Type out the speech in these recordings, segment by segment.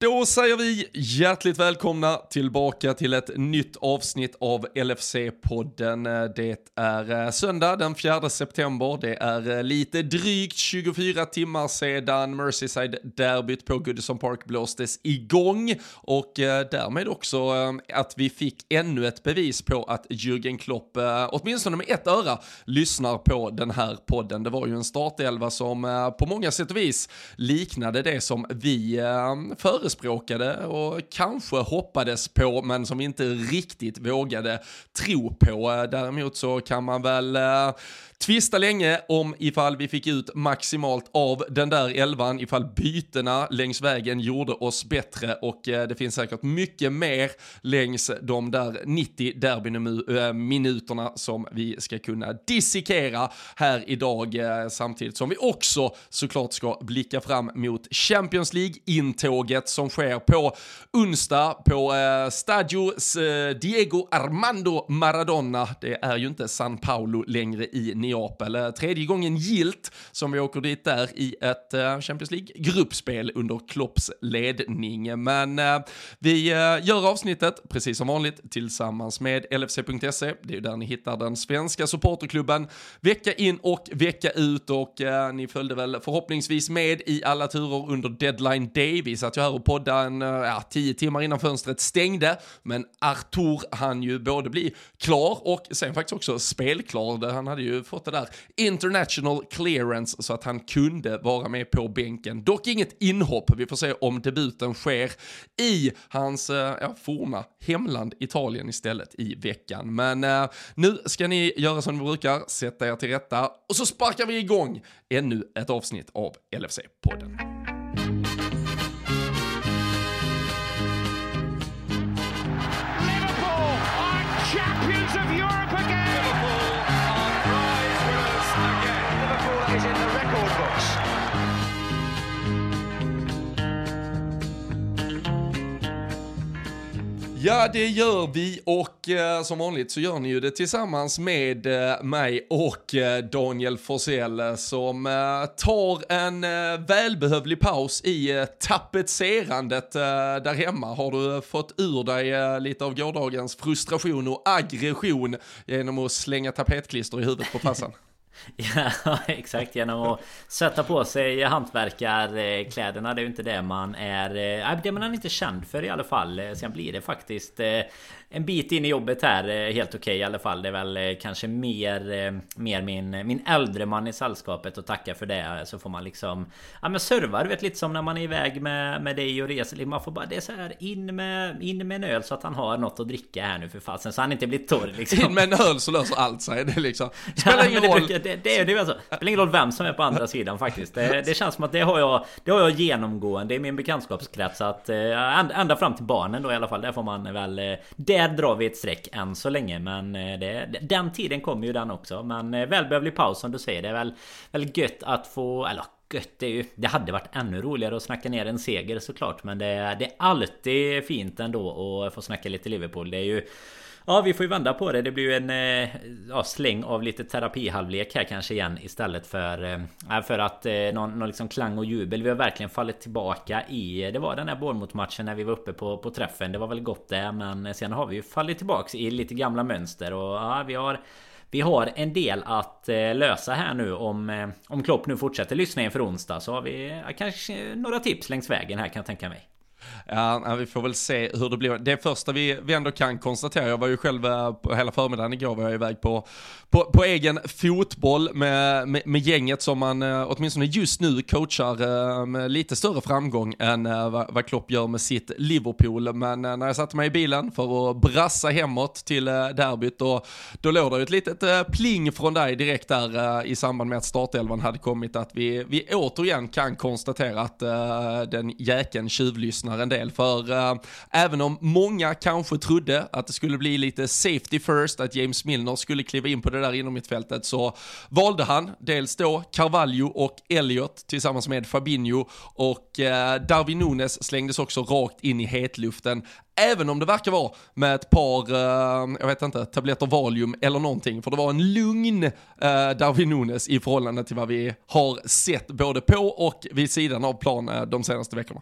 Då säger vi hjärtligt välkomna tillbaka till ett nytt avsnitt av LFC-podden. Det är eh, söndag den 4 september. Det är eh, lite drygt 24 timmar sedan Merseyside-derbyt på Goodison Park blåstes igång och eh, därmed också att vi fick ännu ett bevis på att Jürgen Klopp, åtminstone med ett öra, lyssnar på den här podden. Det var ju en startelva som på många sätt och vis liknade det som vi föreslog förespråkade och kanske hoppades på men som vi inte riktigt vågade tro på. Däremot så kan man väl eh, Tvista länge om ifall vi fick ut maximalt av den där elvan, ifall bytena längs vägen gjorde oss bättre och eh, det finns säkert mycket mer längs de där 90 derbyminuterna eh, som vi ska kunna dissekera här idag eh, samtidigt som vi också såklart ska blicka fram mot Champions League-intåget som sker på onsdag på eh, Stadio Diego Armando Maradona. Det är ju inte San Paolo längre i Neapel. Eh, tredje gången gilt som vi åker dit där i ett eh, Champions League-gruppspel under Klopps ledning. Men eh, vi gör avsnittet, precis som vanligt, tillsammans med LFC.se. Det är ju där ni hittar den svenska supporterklubben vecka in och vecka ut och ni följde väl förhoppningsvis med i alla turer under deadline day. Vi satt ju här och poddade en, ja, tio timmar innan fönstret stängde, men Artur han ju både bli klar och sen faktiskt också spelklar. Han hade ju fått fått det där international clearance så att han kunde vara med på bänken. Dock inget inhopp, vi får se om debuten sker i hans eh, ja, forna hemland Italien istället i veckan. Men eh, nu ska ni göra som ni brukar, sätta er till rätta och så sparkar vi igång ännu ett avsnitt av LFC-podden. Ja, det gör vi och eh, som vanligt så gör ni ju det tillsammans med eh, mig och eh, Daniel Forsell eh, som eh, tar en eh, välbehövlig paus i eh, tapetserandet eh, där hemma. Har du fått ur dig lite av gårdagens frustration och aggression genom att slänga tapetklister i huvudet på passen? Ja exakt. Genom att sätta på sig hantverkarkläderna. Det är ju inte det man är eh, Det man är inte känd för i alla fall. Eh, sen blir det faktiskt eh, en bit in i jobbet här eh, helt okej okay, i alla fall. Det är väl eh, kanske mer, eh, mer min, min äldre man i sällskapet och tacka för det. Så får man liksom Ja men serva du vet lite som när man är iväg med, med dig och reser. Man får bara det så här in med, in med en öl så att han har något att dricka här nu för fasen. Så han inte blir torr liksom. In med en öl så löser allt sig. Det liksom. Spelar ingen roll. Det, det, det, det, alltså, spelar ingen roll vem som är på andra sidan faktiskt. Det, det känns som att det har jag Det har jag genomgående i min bekantskapskrets. Att, ända fram till barnen då i alla fall. Där får man väl det där drar vi ett streck än så länge Men eh, det, den tiden kommer ju den också. Men eh, välbehövlig paus som du säger. Det är väl, väl gött att få Eller gött det är ju Det hade varit ännu roligare att snacka ner en seger såklart Men det, det är alltid fint ändå att få snacka lite Liverpool. Det är ju Ja vi får ju vända på det. Det blir ju en eh, ja, släng av lite terapihalvlek här kanske igen istället för eh, äh, För att eh, någon, någon liksom klang och jubel. Vi har verkligen fallit tillbaka i Det var den här Bournemouth-matchen när vi var uppe på, på träffen. Det var väl gott det men sen har vi ju fallit tillbaks i lite gamla mönster och ja, vi har vi har en del att lösa här nu om, om Klopp nu fortsätter lyssna inför onsdag så har vi kanske några tips längs vägen här kan jag tänka mig. Ja, vi får väl se hur det blir. Det första vi, vi ändå kan konstatera, jag var ju själv eh, på hela förmiddagen igår var jag iväg på, på, på egen fotboll med, med, med, gänget som man eh, åtminstone just nu coachar eh, med lite större framgång än vad, vad Klopp gör med sitt Liverpool. Men när jag satte mig i bilen för att brassa hemåt till derbyt då, då låg det ett litet pling från dig direkt där i samband med att startelvan hade kommit att vi, vi återigen kan konstatera att den jäkeln tjuvlyssnar en del. För uh, även om många kanske trodde att det skulle bli lite safety first, att James Milner skulle kliva in på det där inom mittfältet, så valde han dels då Carvalho och Elliot tillsammans med Fabinho och uh, Darwin Nunes slängdes också rakt in i hetluften. Även om det verkar vara med ett par, uh, jag vet inte, tabletter Valium eller någonting. För det var en lugn uh, Darwin Nunes i förhållande till vad vi har sett både på och vid sidan av plan uh, de senaste veckorna.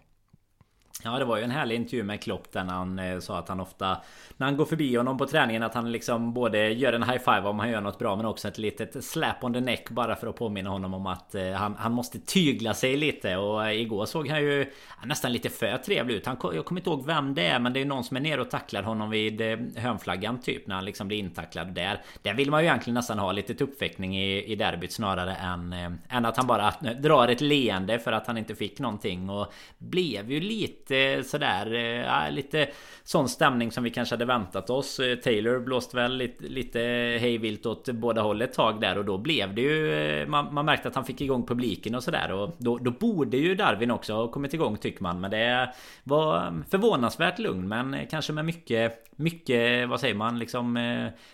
Ja det var ju en härlig intervju med Klopp där han eh, sa att han ofta När han går förbi honom på träningen att han liksom både gör en high five om han gör något bra men också ett litet slap on the neck bara för att påminna honom om att eh, han, han måste tygla sig lite och eh, igår såg han ju nästan lite för trevlig ut. Han, jag kommer inte ihåg vem det är men det är någon som är nere och tacklar honom vid eh, hörnflaggan typ när han liksom blir intacklad där. Där vill man ju egentligen nästan ha lite uppväckning i, i derbyt snarare än, eh, än att han bara eh, drar ett leende för att han inte fick någonting och blev ju lite lite sådär eh, ja, Lite sån stämning som vi kanske hade väntat oss. Eh, Taylor blåste väl lite, lite hejvilt åt båda håll ett tag där och då blev det ju eh, man, man märkte att han fick igång publiken och sådär. Och då, då borde ju Darwin också ha kommit igång tycker man. Men det var mm, förvånansvärt lugn men kanske med mycket Mycket, vad säger man, liksom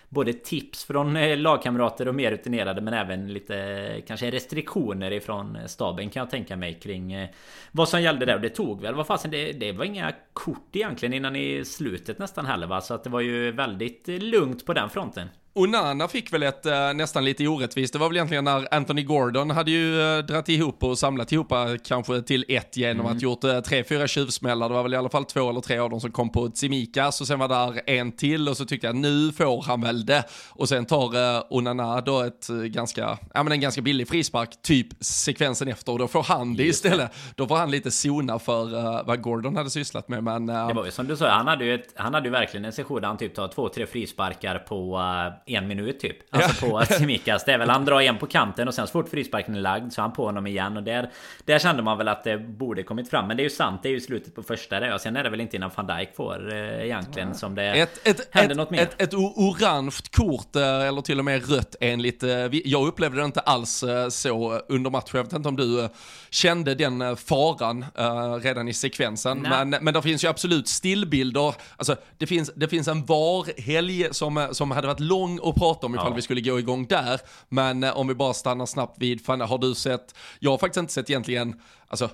Både tips från lagkamrater och mer rutinerade men även lite Kanske restriktioner ifrån staben kan jag tänka mig kring Vad som gällde där. Och det tog väl, vad fasen det det, var inga kort egentligen innan i slutet nästan heller va? Så att det var ju väldigt lugnt på den fronten. Onana fick väl ett äh, nästan lite orättvist. Det var väl egentligen när Anthony Gordon hade ju äh, dratt ihop och samlat ihop kanske till ett genom mm. att gjort äh, tre, fyra tjuvsmällar. Det var väl i alla fall två eller tre av dem som kom på Tsimikas och sen var där en till och så tyckte jag nu får han väl det. Och sen tar Onana då ett ganska, ja men en ganska billig frispark, typ sekvensen efter och då får han det istället. Då får han lite zona för vad Gordon hade sysslat med. Men, det var ju som du sa, han hade ju, ett, han hade ju verkligen en session där han typ tar två, tre frisparkar på en minut typ. Alltså på Tsimikas. Det är väl han drar en på kanten och sen så fort frisparken är lagd så är han på honom igen. Och där, där kände man väl att det borde kommit fram. Men det är ju sant, det är ju slutet på första där. Och sen är det väl inte innan van Dijk får eh, egentligen ja. som det ett, ett, händer ett, något mer. Ett, ett orange kort eh, eller till och med rött enligt... Eh, jag upplevde det inte alls så under matchen. Jag vet inte om du kände den faran redan i sekvensen. Men, men det finns ju absolut stillbilder. Alltså det finns, det finns en VAR-helg som, som hade varit lång att prata om ifall ja. vi skulle gå igång där. Men eh, om vi bara stannar snabbt vid, fan, har du sett, jag har faktiskt inte sett egentligen, alltså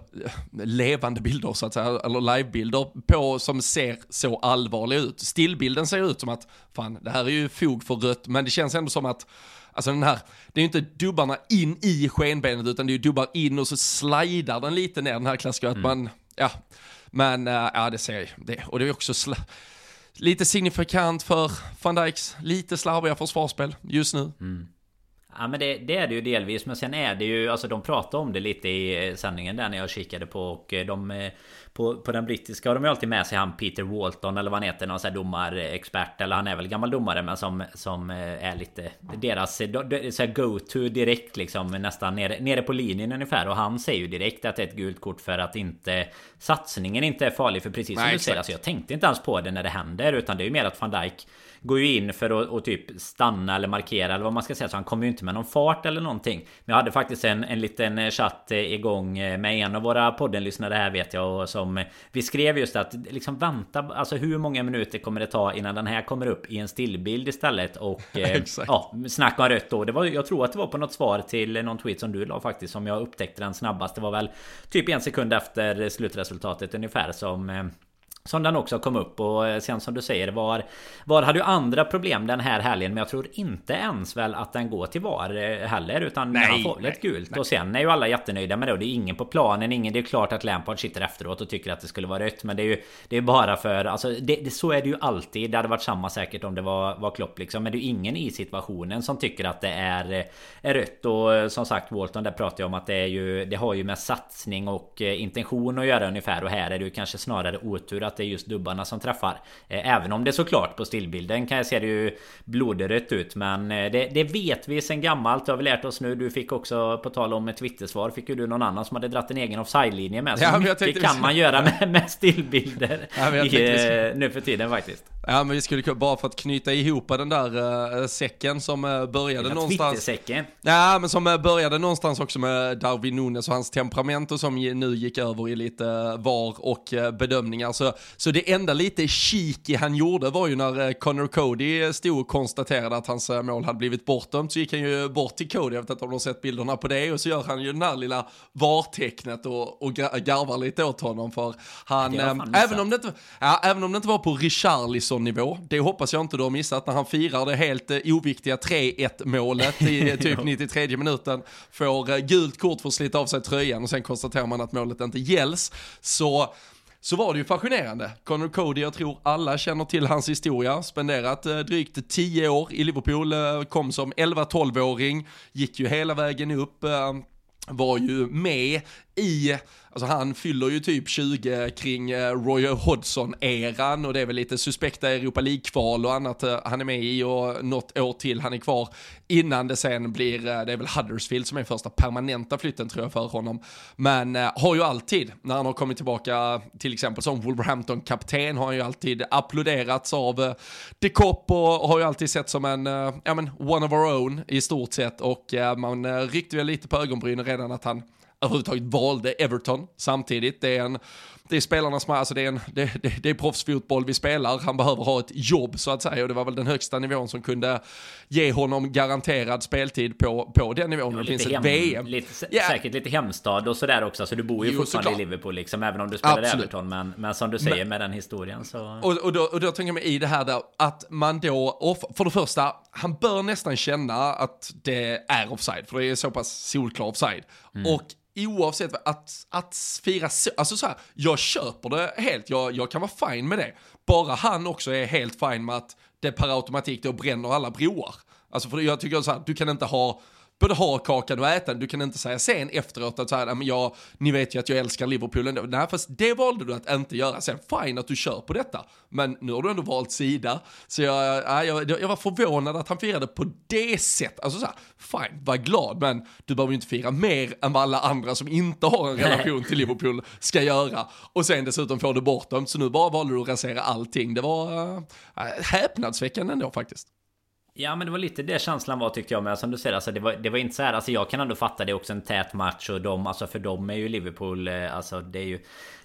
levande bilder så att säga, eller livebilder på som ser så allvarliga ut. Stillbilden ser ut som att, fan det här är ju fog för rött, men det känns ändå som att Alltså den här, det är ju inte dubbarna in i skenbenet utan det är ju dubbar in och så slidar den lite ner den här klassiska, mm. att man, ja. Men äh, ja det ser jag, det, och det är också sl lite signifikant för van Dijks lite slarviga försvarsspel just nu. Mm. Ja men det, det, är det ju delvis men sen är det ju alltså de pratade om det lite i sändningen där när jag kikade på och de eh, på, på den brittiska har de ju alltid med sig han Peter Walton eller vad han heter någon sån här domarexpert eller han är väl gammal domare men som som eh, är lite deras så go to direkt liksom nästan nere, nere på linjen ungefär. Och han säger ju direkt att det är ett gult kort för att inte satsningen inte är farlig för precis som Nej, du säger alltså jag tänkte inte ens på det när det händer utan det är ju mer att van Dijk går ju in för att och typ stanna eller markera eller vad man ska säga. Så han kommer ju inte med någon fart eller någonting. Men jag hade faktiskt en, en liten eh, chatt eh, igång eh, med en av våra poddenlyssnare här vet jag. Och som vi skrev just att liksom vänta. Alltså hur många minuter kommer det ta innan den här kommer upp i en stillbild istället. Och ja, snacka om rött då. Det var, jag tror att det var på något svar till någon tweet som du la faktiskt. Som jag upptäckte den snabbast. Det var väl typ en sekund efter slutresultatet ungefär som som den också kom upp och eh, sen som du säger VAR VAR hade ju andra problem den här helgen? Men jag tror inte ens väl att den går till VAR eh, heller Utan nej, han får väl ett gult. nej. Och sen är ju alla jättenöjda med det och det är ingen på planen ingen Det är klart att Lampard sitter efteråt och tycker att det skulle vara rött Men det är ju Det är bara för Alltså det, det, så är det ju alltid. Det hade varit samma säkert om det var, var Klopp liksom. Men det är ju ingen i situationen som tycker att det är, eh, är rött. Och som sagt Walton där pratar jag om att det är ju Det har ju med satsning och intention att göra ungefär Och här är det ju kanske snarare otur att det är just dubbarna som träffar. Eh, även om det såklart på stillbilden kan jag se det ju blodrött ut. Men eh, det, det, vet vi sen gammalt. Det har vi lärt oss nu. Du fick också på tal om ett Twittersvar. Fick ju du någon annan som hade dratt en egen offside-linje med. Så ja, mycket kan man göra med, med stillbilder. Ja, i, nu för tiden faktiskt. Ja men vi skulle bara för att knyta ihop den där uh, säcken som uh, började någonstans. Ja men som uh, började någonstans också med Darwin Nunes och hans temperament och som nu gick över i lite VAR och bedömningar. Så, så det enda lite cheeky han gjorde var ju när Connor Cody stod och konstaterade att hans mål hade blivit bortdömt så gick han ju bort till Cody, jag vet inte om de har sett bilderna på det och så gör han ju den här lilla VAR-tecknet och, och garvar lite åt honom för han, även, om det inte, ja, även om det inte var på Richarlison nivå. Det hoppas jag inte du har missat när han firar det helt eh, oviktiga 3-1 målet i typ 93 minuten. Får eh, gult kort för att slita av sig tröjan och sen konstaterar man att målet inte gälls. Så så var det ju fascinerande. Connor Cody, jag tror alla känner till hans historia, spenderat eh, drygt 10 år i Liverpool, eh, kom som 11-12-åring, gick ju hela vägen upp, eh, var ju med i, alltså han fyller ju typ 20 kring eh, Roy Hodgson-eran och det är väl lite suspekta Europa League-kval och annat eh, han är med i och något år till han är kvar innan det sen blir, eh, det är väl Huddersfield som är första permanenta flytten tror jag för honom. Men eh, har ju alltid, när han har kommit tillbaka till exempel som Wolverhampton-kapten har han ju alltid applåderats av de Kopp och har ju alltid sett som en, ja men one of our own i stort sett och man ryckte väl lite på ögonbrynen redan att han överhuvudtaget valde Everton samtidigt. Det är en det är spelarna som, alltså det är, en, det, det, det är proffsfotboll vi spelar, han behöver ha ett jobb så att säga och det var väl den högsta nivån som kunde ge honom garanterad speltid på, på den nivån. Ja, det finns hem, ett VM. Lite, yeah. Säkert lite hemstad och sådär också, så du bor ju jo, fortfarande såklart. i Liverpool liksom, även om du spelar i Everton. Men, men som du säger men, med den historien så... Och, och, då, och då tänker jag mig i det här där, att man då, för det första, han bör nästan känna att det är offside, för det är så pass solklar offside. Mm. Och oavsett att, att fira så, alltså så här, jag köper det helt, jag, jag kan vara fine med det. Bara han också är helt fine med att det per automatik då bränner alla broar. Alltså för jag tycker så här, du kan inte ha både ha kakan och äta den. Du kan inte säga sen efteråt att så här, men jag, ni vet ju att jag älskar Liverpool ändå. Nej, fast det valde du att inte göra. Sen fine att du kör på detta, men nu har du ändå valt sida. Så jag, jag, jag var förvånad att han firade på det sättet. Alltså så här, fine, var glad, men du behöver ju inte fira mer än vad alla andra som inte har en relation till Liverpool ska göra. Och sen dessutom får du bort dem, så nu bara valde du att rasera allting. Det var äh, häpnadsväckande ändå faktiskt. Ja men det var lite det känslan var tyckte jag med. Som du säger alltså det var, det var inte så här alltså jag kan ändå fatta det är också en tät match och de alltså för dem är ju Liverpool eh, alltså det är ju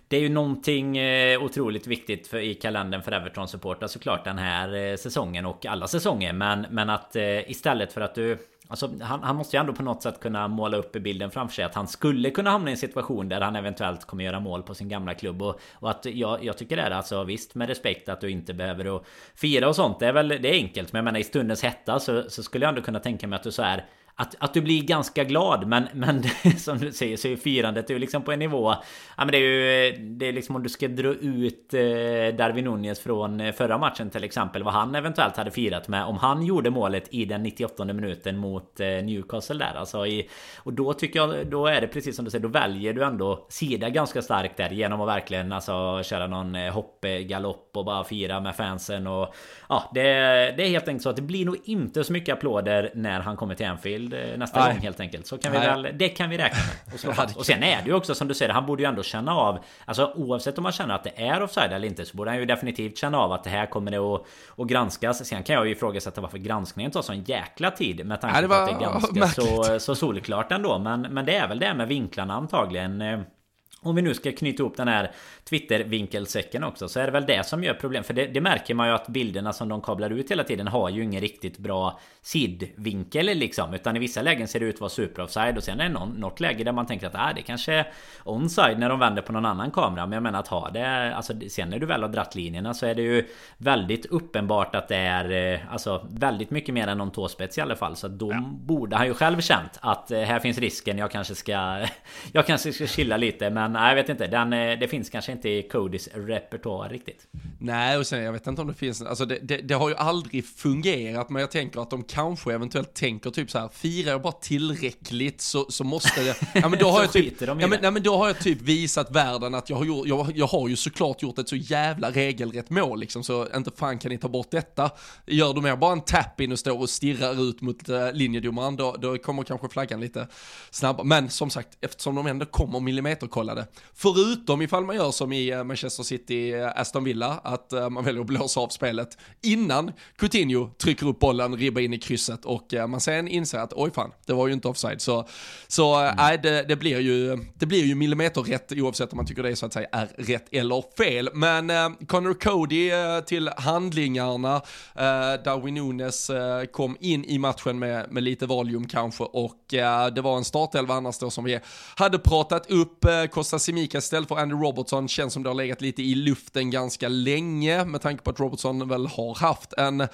det är ju någonting eh, otroligt viktigt för, i kalendern för Everton supportrar såklart den här eh, säsongen och alla säsonger. Men men att istället för att du Alltså, han, han, måste ju ändå på något sätt kunna måla upp i bilden framför sig att han skulle kunna hamna i en situation där han eventuellt kommer göra mål på sin gamla klubb och, och att jag, jag tycker det är alltså visst med respekt att du inte behöver att fira och sånt. Det är väl det är enkelt men jag menar i stundens hetta så, så skulle jag ändå kunna tänka mig att du så här att, att du blir ganska glad men, men som du säger så är firandet är ju liksom på en nivå. Ja men det är ju Det är liksom om du ska dra ut eh, Darwin Nunez från eh, förra matchen till exempel Vad han eventuellt hade firat med Om han gjorde målet i den 98 minuten mot eh, Newcastle där alltså i, Och då tycker jag Då är det precis som du säger Då väljer du ändå Sida ganska starkt där Genom att verkligen alltså köra någon eh, hoppgalopp och bara fira med fansen och Ja det, det är helt enkelt så att det blir nog inte så mycket applåder när han kommer till Anfield eh, nästa Nej. gång helt enkelt. Så kan vi väl, det kan vi räkna med. Och, slå fast. och sen är det ju också som du säger, han borde ju ändå känna av Alltså oavsett om man känner att det är offside eller inte Så borde han ju definitivt känna av att det här kommer det att, att granskas Sen kan jag ju ifrågasätta varför granskningen tar sån jäkla tid Med tanke på att det är ganska så, så solklart ändå men, men det är väl det med vinklarna antagligen eh, om vi nu ska knyta ihop den här Twitter-vinkelsäcken också så är det väl det som gör problem. För det, det, märker man ju att bilderna som de kablar ut hela tiden har ju ingen riktigt bra sidvinkel liksom. Utan i vissa lägen ser det ut att vara super offside och sen är det någon, något läge där man tänker att äh, det kanske är onside när de vänder på någon annan kamera. Men jag menar att ha det, alltså sen när du väl har dratt linjerna så är det ju väldigt uppenbart att det är eh, alltså väldigt mycket mer än någon tåspets i alla fall. Så då ja. borde han ju själv känt att eh, här finns risken. Jag kanske ska, jag kanske ska chilla lite men nej, jag vet inte. Den, eh, det finns kanske inte i Codys repertoar riktigt. Nej, och sen jag vet inte om det finns, alltså det, det, det, har ju aldrig fungerat, men jag tänker att de kanske eventuellt tänker typ så här, firar jag bara tillräckligt så, så måste det, ja men då har jag typ, ja, men, nej, men då har jag typ visat världen att jag har gjort, jag, jag har ju såklart gjort ett så jävla regelrätt mål liksom, så inte fan kan ni ta bort detta. Gör du mer bara en tap-in och står och stirrar ut mot uh, linjedomaren, då, då kommer kanske flaggan lite snabbare. Men som sagt, eftersom de ändå kommer millimeterkollade Förutom ifall man gör som i eh, Manchester City, eh, Aston Villa, att eh, man väljer att blåsa av spelet innan Coutinho trycker upp bollen, ribbar in i krysset och man sen inser att oj fan, det var ju inte offside. Så, så mm. nej, det, det, blir ju, det blir ju millimeterrätt oavsett om man tycker det så att säga är rätt eller fel. Men eh, Connor Cody eh, till handlingarna, eh, Darwin Nunes eh, kom in i matchen med, med lite valium kanske och det var en startelva annars då som vi hade pratat upp. Eh, Costa Simika istället för Andy Robertson känns som det har legat lite i luften ganska länge med tanke på att Robertson väl har haft en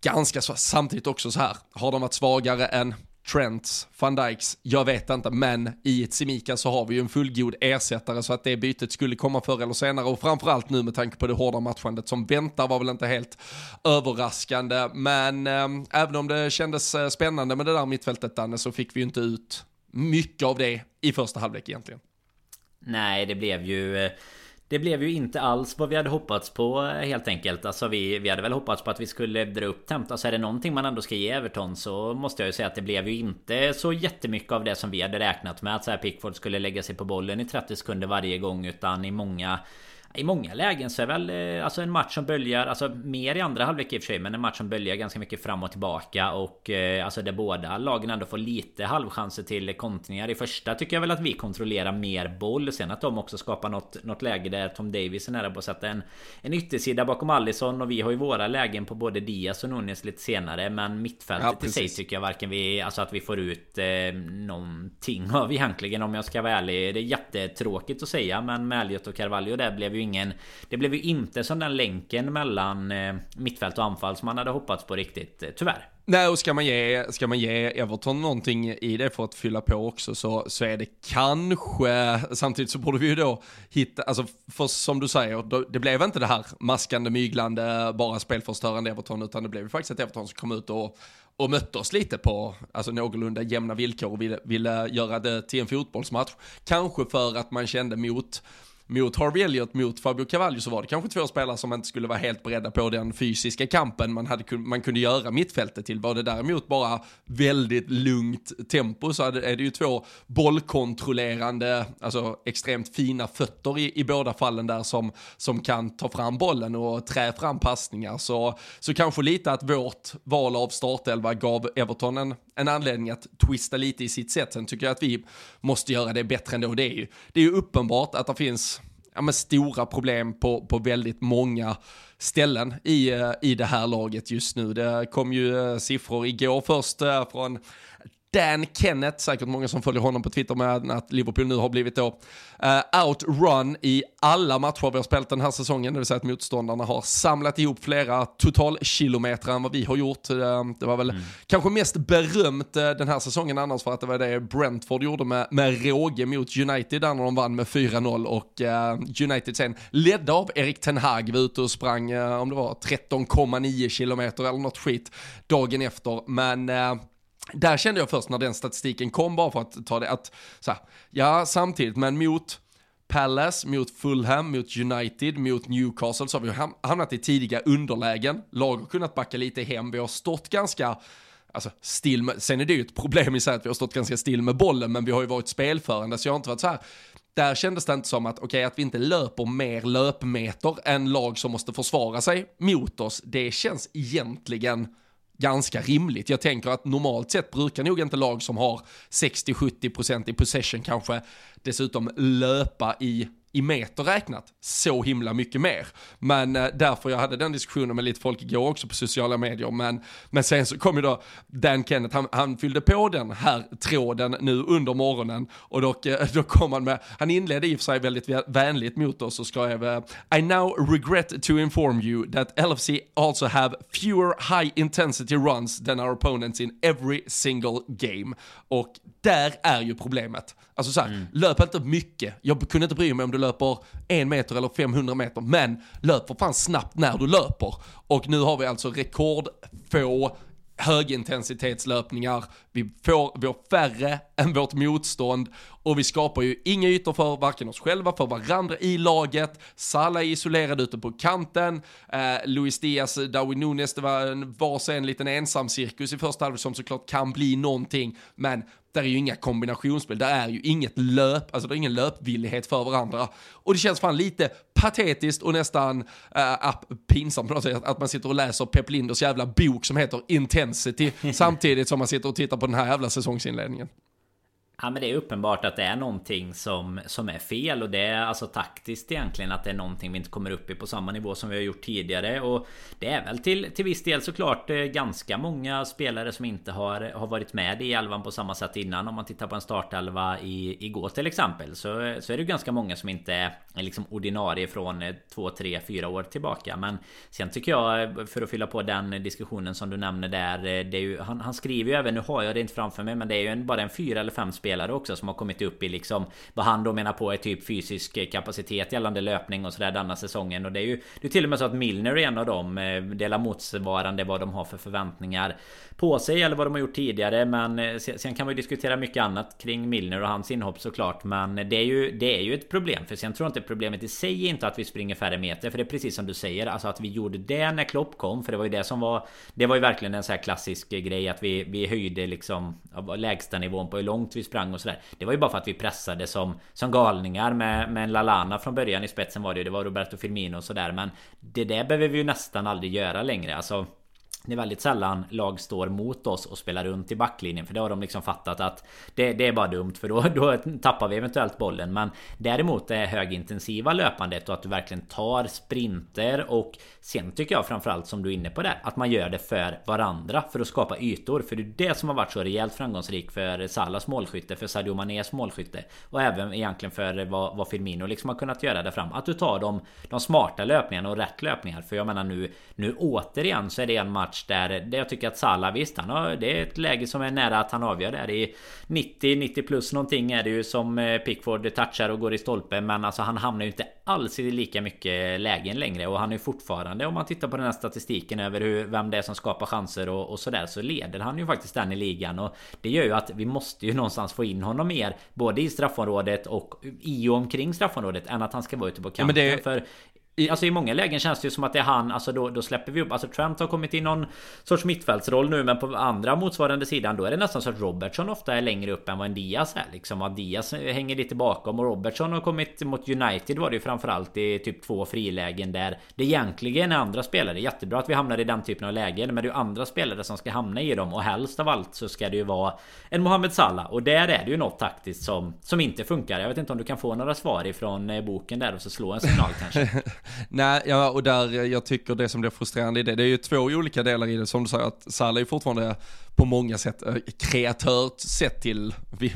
ganska så, samtidigt också så här, har de varit svagare än Trents, van Dijks, jag vet inte, men i ett Simika så har vi ju en fullgod ersättare så att det bytet skulle komma förr eller senare. Och framförallt nu med tanke på det hårda matchandet som väntar var väl inte helt överraskande, men eh, även om det kändes eh, spännande med det där mittfältet Danne så fick vi ju inte ut mycket av det i första halvlek egentligen. Nej, det blev ju eh, det blev ju inte alls vad vi hade hoppats på eh, helt enkelt. Alltså vi, vi hade väl hoppats på att vi skulle dra upp tempot. Alltså är det någonting man ändå ska ge Everton så måste jag ju säga att det blev ju inte så jättemycket av det som vi hade räknat med. Att så här Pickford skulle lägga sig på bollen i 30 sekunder varje gång. Utan i många i många lägen så är väl eh, alltså en match som böljar Alltså mer i andra halvlek i och för sig Men en match som böljar ganska mycket fram och tillbaka Och eh, alltså där båda lagen ändå får lite halvchanser till kontringar. I första tycker jag väl att vi kontrollerar mer boll. Sen att de också skapar något, något läge där Tom Davis är nära på att sätta en En yttersida bakom Allison Och vi har ju våra lägen på både Diaz och Nunes lite senare Men mittfältet ja, i sig tycker jag varken vi Alltså att vi får ut eh, Någonting av egentligen om jag ska vara ärlig. Det är jättetråkigt att säga Men med Elliot och Carvalho där blev ju ju ingen Det blev ju inte som den länken mellan eh, mittfält och anfall som man hade hoppats på riktigt, eh, tyvärr. Nej, och ska man, ge, ska man ge Everton någonting i det för att fylla på också så, så är det kanske, samtidigt så borde vi ju då hitta, alltså för som du säger, då, det blev inte det här maskande, myglande, bara spelförstörande Everton, utan det blev ju faktiskt ett Everton som kom ut och, och mötte oss lite på alltså, någorlunda jämna villkor och ville, ville göra det till en fotbollsmatch. Kanske för att man kände mot mot Harvey Elliott, mot Fabio Cavallo så var det kanske två spelare som inte skulle vara helt beredda på den fysiska kampen man, hade, man kunde göra mittfältet till. Var det däremot bara väldigt lugnt tempo så är det ju två bollkontrollerande, alltså extremt fina fötter i, i båda fallen där som, som kan ta fram bollen och trä fram passningar. Så, så kanske lite att vårt val av startelva gav Everton en, en anledning att twista lite i sitt sätt. Sen tycker jag att vi måste göra det bättre ändå. Det är ju, det är ju uppenbart att det finns ja, men stora problem på, på väldigt många ställen i, eh, i det här laget just nu. Det kom ju eh, siffror igår först eh, från Dan Kenneth, säkert många som följer honom på Twitter med att Liverpool nu har blivit då uh, outrun i alla matcher vi har spelat den här säsongen, det vill säga att motståndarna har samlat ihop flera totalkilometer än vad vi har gjort. Uh, det var väl mm. kanske mest berömt uh, den här säsongen annars för att det var det Brentford gjorde med, med råge mot United där när de vann med 4-0 och United sen ledda av Erik Ten Hag var ute och sprang, om det var 13,9 kilometer eller något skit dagen efter. Men där kände jag först när den statistiken kom, bara för att ta det, att så här, ja samtidigt, men mot Palace, mot Fulham, mot United, mot Newcastle så har vi hamnat i tidiga underlägen. Lag har kunnat backa lite hem, vi har stått ganska Alltså still med, sen är det ju ett problem i sig att vi har stått ganska still med bollen, men vi har ju varit spelförande, så jag har inte varit så här. Där kändes det inte som att, okej, okay, att vi inte löper mer löpmeter än lag som måste försvara sig mot oss, det känns egentligen ganska rimligt. Jag tänker att normalt sett brukar nog inte lag som har 60-70% i possession kanske dessutom löpa i i meter räknat så himla mycket mer. Men eh, därför jag hade den diskussionen med lite folk igår också på sociala medier. Men, men sen så kom ju då Dan Kenneth, han, han fyllde på den här tråden nu under morgonen och då, eh, då kom han med, han inledde i och för sig väldigt vänligt mot oss och skrev eh, I now regret to inform you that LFC also have fewer high intensity runs than our opponents in every single game. Och där är ju problemet. Alltså såhär, mm. löp inte mycket. Jag kunde inte bry mig om du löper en meter eller 500 meter, men löp för fan snabbt när du löper. Och nu har vi alltså rekordfå högintensitetslöpningar, vi får, vi har färre än vårt motstånd och vi skapar ju inga ytor för varken oss själva, för varandra i laget. Salah är isolerad ute på kanten, eh, Luis Diaz, Darwin Nunes, det var en varsin en liten ensam cirkus i första halvlek som såklart kan bli någonting, men där är ju inga kombinationsspel, där är ju inget löp, alltså det är ingen löpvillighet för varandra. Och det känns fan lite patetiskt och nästan äh, pinsamt på något sätt att man sitter och läser Pep Linders jävla bok som heter Intensity samtidigt som man sitter och tittar på den här jävla säsongsinledningen. Ja men det är uppenbart att det är någonting som, som är fel och det är alltså taktiskt egentligen att det är någonting vi inte kommer upp i på samma nivå som vi har gjort tidigare. Och det är väl till, till viss del såklart eh, ganska många spelare som inte har, har varit med i elvan på samma sätt innan. Om man tittar på en startelva i, igår till exempel så, så är det ganska många som inte är liksom ordinarie från eh, två, tre, fyra år tillbaka. Men sen tycker jag eh, för att fylla på den diskussionen som du nämner där eh, det är ju, han, han skriver ju även, nu har jag det inte framför mig men det är ju en, bara en fyra eller fem spelare spelare också som har kommit upp i liksom vad han då menar på är typ fysisk kapacitet gällande löpning och sådär denna säsongen. Och det är ju det är till och med så att Milner är en av dem eh, delar motsvarande vad de har för förväntningar på sig eller vad de har gjort tidigare. Men eh, sen kan man ju diskutera mycket annat kring Milner och hans inhopp såklart men det är ju det är ju ett problem. För sen tror jag inte problemet i sig är inte att vi springer färre meter för det är precis som du säger alltså att vi gjorde det när Klopp kom för det var ju det som var det var ju verkligen en så här klassisk grej att vi vi höjde liksom lägsta nivån på hur långt vi sprang sprang och sådär. Det var ju bara för att vi pressade som, som galningar med, med Lalana från början i spetsen var det ju. Det var Roberto Firmino och sådär. Men Det där behöver vi ju nästan aldrig göra längre. Alltså det är väldigt sällan lag står mot oss och spelar runt i backlinjen För det har de liksom fattat att det, det är bara dumt för då, då tappar vi eventuellt bollen. Men däremot det högintensiva löpandet och att du verkligen tar sprinter och Sen tycker jag framförallt som du är inne på där Att man gör det för varandra för att skapa ytor. För det är det som har varit så rejält framgångsrikt för Salas målskytte För Sadio Manés målskytte Och även egentligen för vad, vad Firmino liksom har kunnat göra där fram. Att du tar de, de smarta löpningarna och rätt löpningar. För jag menar nu Nu återigen så är det en match match där, där jag tycker att Salah visst han har, Det är ett läge som är nära att han avgör där. I 90-90 plus någonting är det ju som eh, Pickford touchar och går i stolpen Men alltså han hamnar ju inte alls i lika mycket lägen längre. Och han är fortfarande om man tittar på den här statistiken över hur, vem det är som skapar chanser och, och sådär Så leder han ju faktiskt den i ligan. Och det gör ju att vi måste ju någonstans få in honom mer Både i straffområdet och i och omkring straffområdet Än att han ska vara ute på kanten ja, det... För i, alltså i många lägen känns det ju som att det är han Alltså då, då släpper vi upp. Alltså Trent har kommit in någon sorts mittfältsroll nu Men på andra motsvarande sidan Då är det nästan så att Robertson ofta är längre upp än vad en Diaz är liksom. Att Diaz hänger lite bakom Och Robertson har kommit mot United var det ju framförallt i typ två frilägen där. Det egentligen är andra spelare. Jättebra att vi hamnar i den typen av lägen Men det är ju andra spelare som ska hamna i dem. Och helst av allt så ska det ju vara En Mohamed Salah. Och där är det ju något taktiskt som Som inte funkar. Jag vet inte om du kan få några svar ifrån eh, boken där och så slå en signal kanske. Nej, ja, och där eh, jag tycker det som blir frustrerande i det, det är ju två olika delar i det. Som du säger att Salah är fortfarande på många sätt eh, kreatör sett till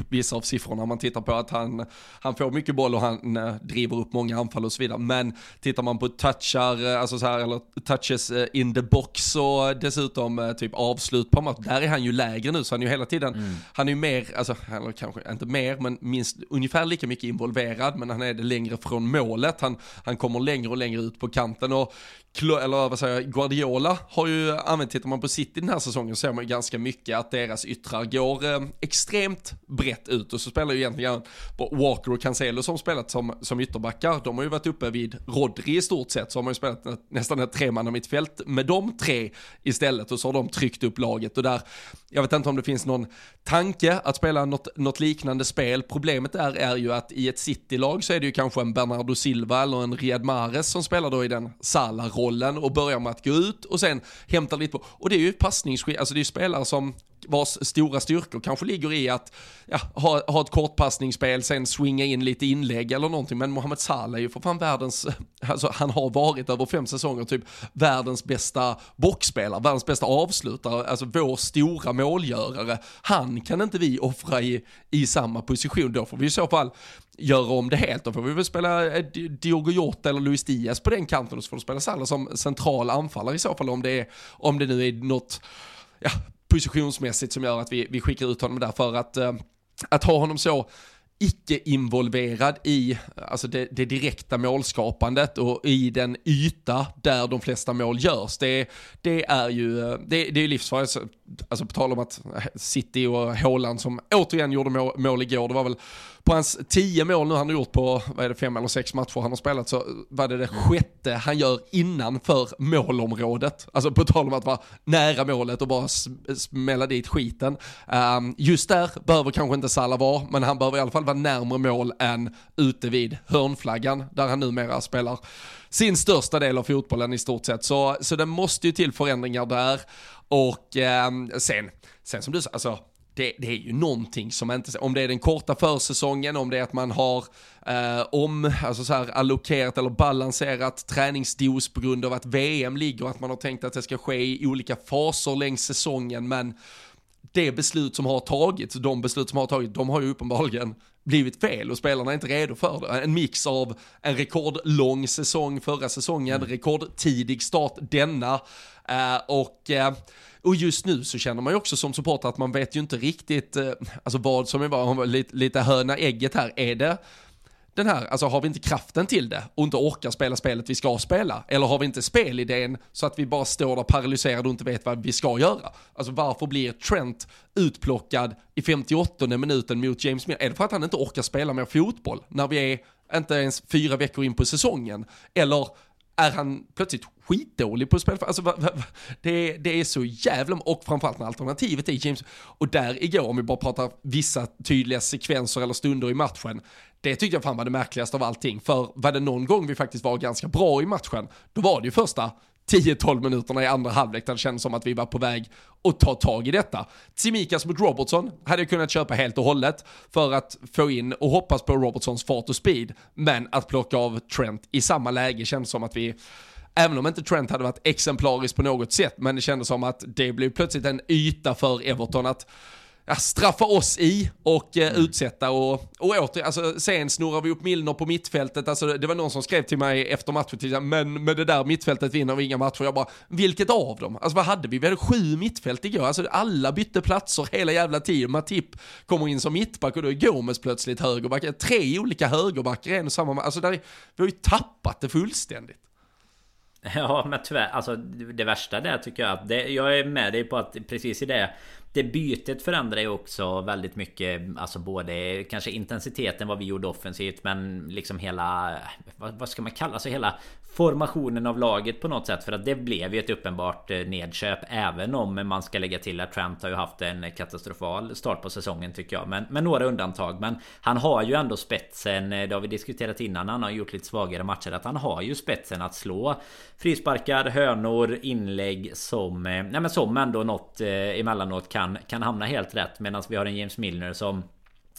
vissa av siffrorna. Man tittar på att han, han får mycket boll och han eh, driver upp många anfall och så vidare. Men tittar man på touchar, eh, alltså så här, eller touches in the box och dessutom typ avslut på match, där är han ju lägre nu. Så han är ju hela tiden, mm. han är ju mer, alltså, eller kanske inte mer, men minst ungefär lika mycket involverad. Men han är det längre från målet. Han, han kommer längre och längre ut på kanten. Och eller vad säger jag, Guardiola har ju använt, tittar man på City den här säsongen så ser man ju ganska mycket att deras yttrar går eh, extremt brett ut. Och så spelar ju egentligen Walker och Cancelo som spelat som, som ytterbackar, de har ju varit uppe vid Rodri i stort sett så har man ju spelat nästan ett tremannamittfält med de tre istället. Och så har de tryckt upp laget. Och där, jag vet inte om det finns någon tanke att spela något, något liknande spel, problemet där är ju att i ett City-lag så är det ju kanske en Bernardo Silva eller en Riyad Mahrez som spelar då i den Salah rollen och börjar med att gå ut och sen hämtar lite på. Och det är ju passningsskick, alltså det är ju spelare som vars stora styrkor kanske ligger i att ja, ha, ha ett kortpassningsspel, sen swinga in lite inlägg eller någonting. Men Mohamed Salah är ju för fan världens, alltså han har varit över fem säsonger typ världens bästa boxspelare, världens bästa avslutare, alltså vår stora målgörare. Han kan inte vi offra i, i samma position, då får vi i så fall göra om det helt. Då får vi väl spela eh, Diogo Jota eller Luis Diaz på den kanten och så får du spela Salah som central anfallare i så fall om det, är, om det nu är något ja, positionsmässigt som gör att vi, vi skickar ut honom där för att, eh, att ha honom så icke-involverad i alltså det, det, direkta målskapandet och i den yta där de flesta mål görs. Det, det är ju eh, det, det är livsfarligt. Alltså på tal om att City och Haaland som återigen gjorde mål, mål igår, det var väl på hans tio mål nu han har gjort på, vad är det, fem eller sex matcher han har spelat så var det det sjätte han gör innanför målområdet. Alltså på tal om att vara nära målet och bara smälla dit skiten. Um, just där behöver kanske inte Salah vara, men han behöver i alla fall vara närmare mål än ute vid hörnflaggan där han numera spelar sin största del av fotbollen i stort sett. Så, så det måste ju till förändringar där. Och eh, sen, sen som du sa, alltså det, det, är ju någonting som inte, om det är den korta försäsongen, om det är att man har eh, om, alltså så här allokerat eller balanserat träningsdos på grund av att VM ligger och att man har tänkt att det ska ske i olika faser längs säsongen, men det beslut som har tagits, de beslut som har tagits, de har ju uppenbarligen blivit fel och spelarna är inte redo för det. En mix av en rekordlång säsong förra säsongen, mm. rekordtidig start denna eh, och eh, och just nu så känner man ju också som supporter att man vet ju inte riktigt eh, alltså vad som är vad, lite, lite höna ägget här. Är det den här, alltså har vi inte kraften till det och inte orkar spela spelet vi ska spela? Eller har vi inte spelidén så att vi bara står där paralyserade och inte vet vad vi ska göra? Alltså varför blir Trent utplockad i 58 minuten mot James Miller? Är det för att han inte orkar spela mer fotboll när vi är inte ens fyra veckor in på säsongen? Eller är han plötsligt skitdålig på att spela. Alltså, va, va, det, det är så jävla, och framförallt när alternativet är James, och där igår om vi bara pratar vissa tydliga sekvenser eller stunder i matchen, det tyckte jag fan var det märkligaste av allting, för var det någon gång vi faktiskt var ganska bra i matchen, då var det ju första 10-12 minuterna i andra halvlek där det kändes som att vi var på väg att ta tag i detta. Tsimikas mot Robertson hade jag kunnat köpa helt och hållet för att få in och hoppas på Robertsons fart och speed, men att plocka av Trent i samma läge kändes som att vi Även om inte Trent hade varit exemplariskt på något sätt, men det kändes som att det blev plötsligt en yta för Everton att ja, straffa oss i och eh, mm. utsätta och, och åter, alltså sen snurrar vi upp Milner på mittfältet, alltså det var någon som skrev till mig efter matchen, men med det där mittfältet vinner vi inga matcher, jag bara, vilket av dem? Alltså vad hade vi? Vi hade sju mittfält igår, alltså alla bytte platser hela jävla tiden, Matip kommer in som mittback och då är Gomes plötsligt högerback, tre olika högerbackar en och samma, alltså där, vi har ju tappat det fullständigt. Ja men tyvärr, alltså det värsta där tycker jag att det, Jag är med dig på att precis i det det bytet förändrar ju också väldigt mycket Alltså både kanske intensiteten vad vi gjorde offensivt Men liksom hela Vad, vad ska man kalla alltså hela formationen av laget på något sätt. För att det blev ju ett uppenbart eh, nedköp. Även om man ska lägga till att Trent har ju haft en katastrofal start på säsongen tycker jag. Men med några undantag. Men han har ju ändå spetsen. Eh, det har vi diskuterat innan. Han har gjort lite svagare matcher. Att han har ju spetsen att slå frisparkar, hörnor, inlägg som... Eh, nej men som ändå något emellanåt kan, kan hamna helt rätt. Medan vi har en James Milner som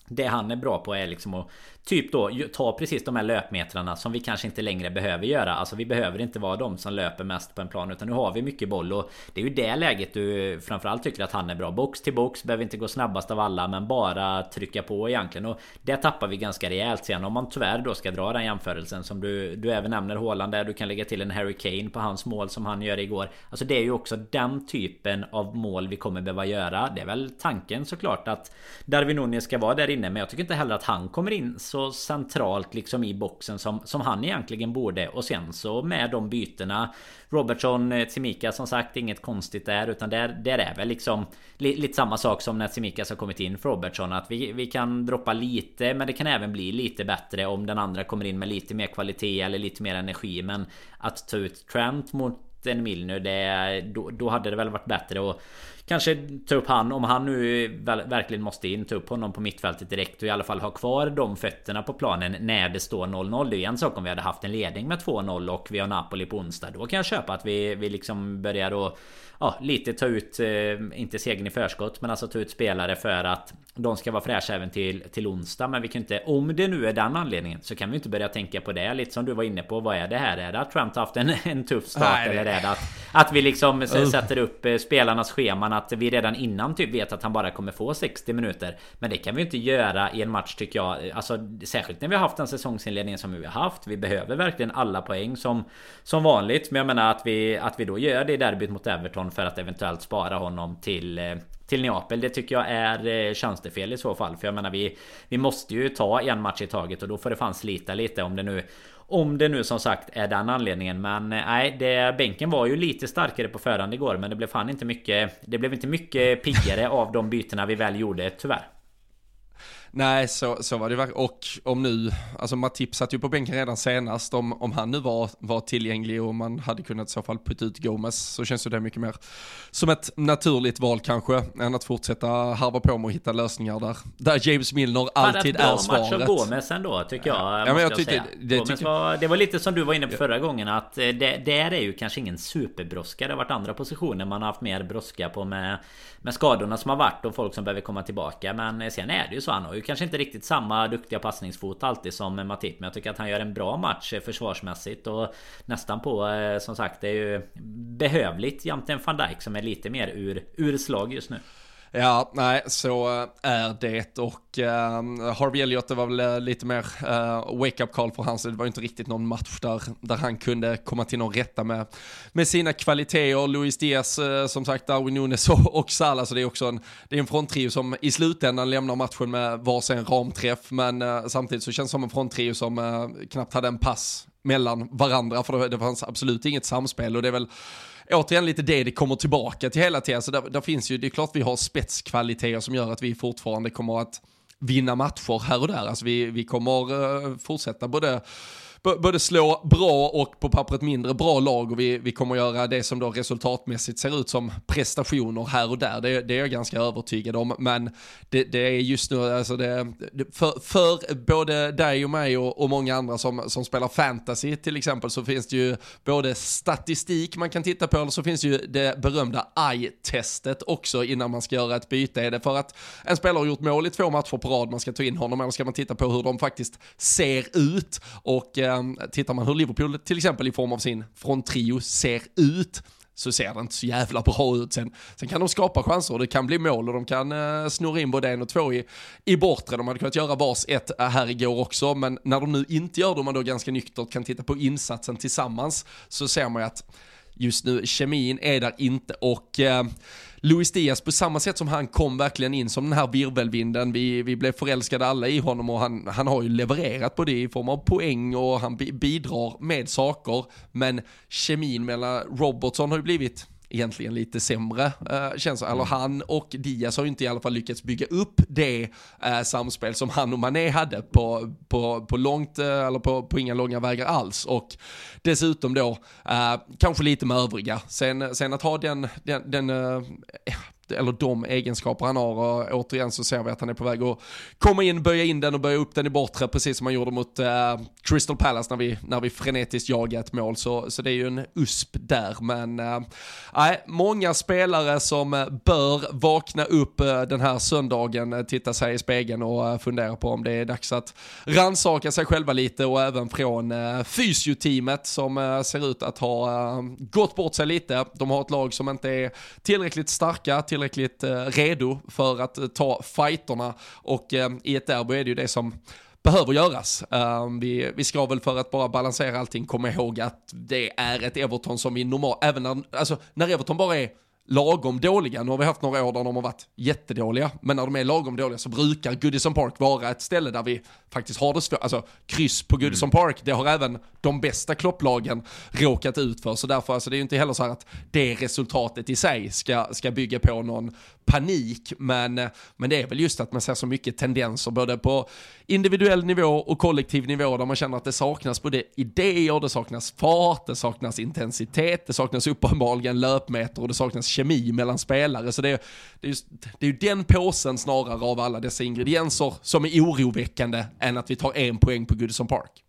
det han är bra på är liksom att Typ då ta precis de här löpmetrarna som vi kanske inte längre behöver göra. Alltså vi behöver inte vara de som löper mest på en plan. Utan nu har vi mycket boll och det är ju det läget du framförallt tycker att han är bra. Box till box, behöver inte gå snabbast av alla men bara trycka på egentligen. Och det tappar vi ganska rejält sen. Om man tyvärr då ska dra den jämförelsen som du, du även nämner Håland där. Du kan lägga till en Harry Kane på hans mål som han gör igår. Alltså det är ju också den typen av mål vi kommer behöva göra. Det är väl tanken såklart att Darwin Nunez ska vara där inne. Men jag tycker inte heller att han kommer in så centralt liksom i boxen som, som han egentligen borde. Och sen så med de bytena Robertson, eh, Tsimika som sagt inget konstigt där utan där, där är väl liksom li, lite samma sak som när Tsimika har kommit in för Robertson att vi, vi kan droppa lite men det kan även bli lite bättre om den andra kommer in med lite mer kvalitet eller lite mer energi men att ta ut Trent mot en Milner det, då, då hade det väl varit bättre att Kanske ta upp han om han nu verkligen måste in. Ta upp honom på mittfältet direkt och i alla fall ha kvar de fötterna på planen när det står 0-0. Det är ju en sak om vi hade haft en ledning med 2-0 och vi har Napoli på onsdag. Då kan jag köpa att vi, vi liksom börjar att ja, lite ta ut, eh, inte segern i förskott, men alltså ta ut spelare för att de ska vara fräscha även till, till onsdag. Men vi kan inte, om det nu är den anledningen, så kan vi inte börja tänka på det. Lite som du var inne på, vad är det här? Är det att Trump haft en, en tuff start? Nej, eller är det att, att vi liksom sätter upp eh, spelarnas scheman? Att vi redan innan typ vet att han bara kommer få 60 minuter. Men det kan vi inte göra i en match tycker jag. Alltså särskilt när vi har haft den säsongsinledningen som vi har haft. Vi behöver verkligen alla poäng som, som vanligt. Men jag menar att vi, att vi då gör det i derbyt mot Everton för att eventuellt spara honom till eh, till Neapel. Det tycker jag är eh, tjänstefel i så fall. För jag menar vi, vi måste ju ta en match i taget och då får det fan slita lite om det nu om det nu som sagt är den anledningen Men eh, nej, det, bänken var ju lite starkare på förhand igår Men det blev fan inte mycket Det blev inte mycket piggare av de bytena vi väl gjorde tyvärr. Nej, så, så var det verkligen. Och om nu, alltså Matip satt ju på bänken redan senast, om, om han nu var, var tillgänglig och man hade kunnat i så fall putta ut Gomes så känns det mycket mer som ett naturligt val kanske, än att fortsätta harva på med att hitta lösningar där, där James Milner alltid är svaret. match av Gomes ändå, tycker jag. Ja, men jag tyckte, det, Gomes tyckte... Var, det var lite som du var inne på förra gången, att eh, det, där är ju kanske ingen superbrådska. Det har varit andra positioner man har haft mer brådska på med, med skadorna som har varit och folk som behöver komma tillbaka. Men eh, sen är det ju så, han har ju kanske inte riktigt samma duktiga passningsfot alltid som Matip. Men jag tycker att han gör en bra match eh, försvarsmässigt och nästan på eh, som sagt det är ju behövligt jämte en van Dijk som är lite mer ur, ur slag just nu. Ja, nej, så eh, är det. Och uh, Harvey Elliot, det var väl eh, lite mer uh, wake-up call för hans, det var ju inte riktigt någon match där, där han kunde komma till någon rätta med, med sina kvaliteter. Luis Diaz, uh, som sagt, Darwin Nunes och, och Salah, så det är också en, det är en fronttrio som i slutändan lämnar matchen med varsin ramträff, men samtidigt så känns det som en fronttrio som knappt hade en pass mellan varandra, för det, det fanns absolut inget samspel. Och det är väl återigen lite det det kommer tillbaka till hela tiden. Så där, där finns ju, det är klart vi har spetskvaliteter som gör att vi fortfarande kommer att vinna matcher här och där. Alltså vi, vi kommer uh, fortsätta både både slå bra och på pappret mindre bra lag och vi, vi kommer göra det som då resultatmässigt ser ut som prestationer här och där. Det, det är jag ganska övertygad om, men det, det är just nu, alltså det, för, för både dig och mig och, och, många andra som, som spelar fantasy till exempel så finns det ju både statistik man kan titta på eller så finns det ju det berömda eye-testet också innan man ska göra ett byte. Är det för att en spelare har gjort mål i två matcher på rad man ska ta in honom eller ska man titta på hur de faktiskt ser ut och eh, tittar man hur Liverpool till exempel i form av sin fronttrio ser ut så ser det inte så jävla bra ut. Sen, sen kan de skapa chanser och det kan bli mål och de kan eh, snurra in både en och två i, i bortre. De hade kunnat göra vars ett eh, här igår också, men när de nu inte gör det och man då ganska nyktert kan titta på insatsen tillsammans så ser man ju att just nu kemin är där inte och eh, Luis Diaz på samma sätt som han kom verkligen in som den här virvelvinden. Vi, vi blev förälskade alla i honom och han, han har ju levererat på det i form av poäng och han bidrar med saker. Men kemin mellan Robertson har ju blivit egentligen lite sämre uh, känns mm. han och Diaz har ju inte i alla fall lyckats bygga upp det uh, samspel som han och Mané hade på, på, på långt, uh, eller på, på inga långa vägar alls. Och dessutom då, uh, kanske lite med övriga. Sen, sen att ha den, den, den eller de egenskaper han har och återigen så ser vi att han är på väg att komma in, böja in den och böja upp den i bortre precis som han gjorde mot äh, Crystal Palace när vi, när vi frenetiskt jagade ett mål så, så det är ju en USP där men uh, nej, många spelare som eh, bör vakna upp äh, den här söndagen, titta sig i spegeln och fundera på om det är dags att ransaka sig själva lite och även från äh, fysioteamet som ser ut att ha gått bort sig lite. De har ett lag som inte är tillräckligt starka, tillräckligt eh, redo för att eh, ta fighterna och eh, i ett derby är det ju det som behöver göras. Uh, vi, vi ska väl för att bara balansera allting komma ihåg att det är ett Everton som vi normalt, även när, alltså, när Everton bara är lagom dåliga. Nu har vi haft några år där de har varit jättedåliga, men när de är lagom dåliga så brukar Goodison Park vara ett ställe där vi faktiskt har det svårt. Alltså kryss på Goodison mm. Park, det har även de bästa klopplagen råkat ut för. Så därför, alltså det är ju inte heller så här att det resultatet i sig ska, ska bygga på någon panik, men, men det är väl just att man ser så mycket tendenser både på individuell nivå och kollektiv nivå där man känner att det saknas både idéer, det saknas fart, det saknas intensitet, det saknas uppenbarligen löpmeter och det saknas kemi mellan spelare. Så det är, det är, just, det är ju den påsen snarare av alla dessa ingredienser som är oroväckande än att vi tar en poäng på Goodison Park.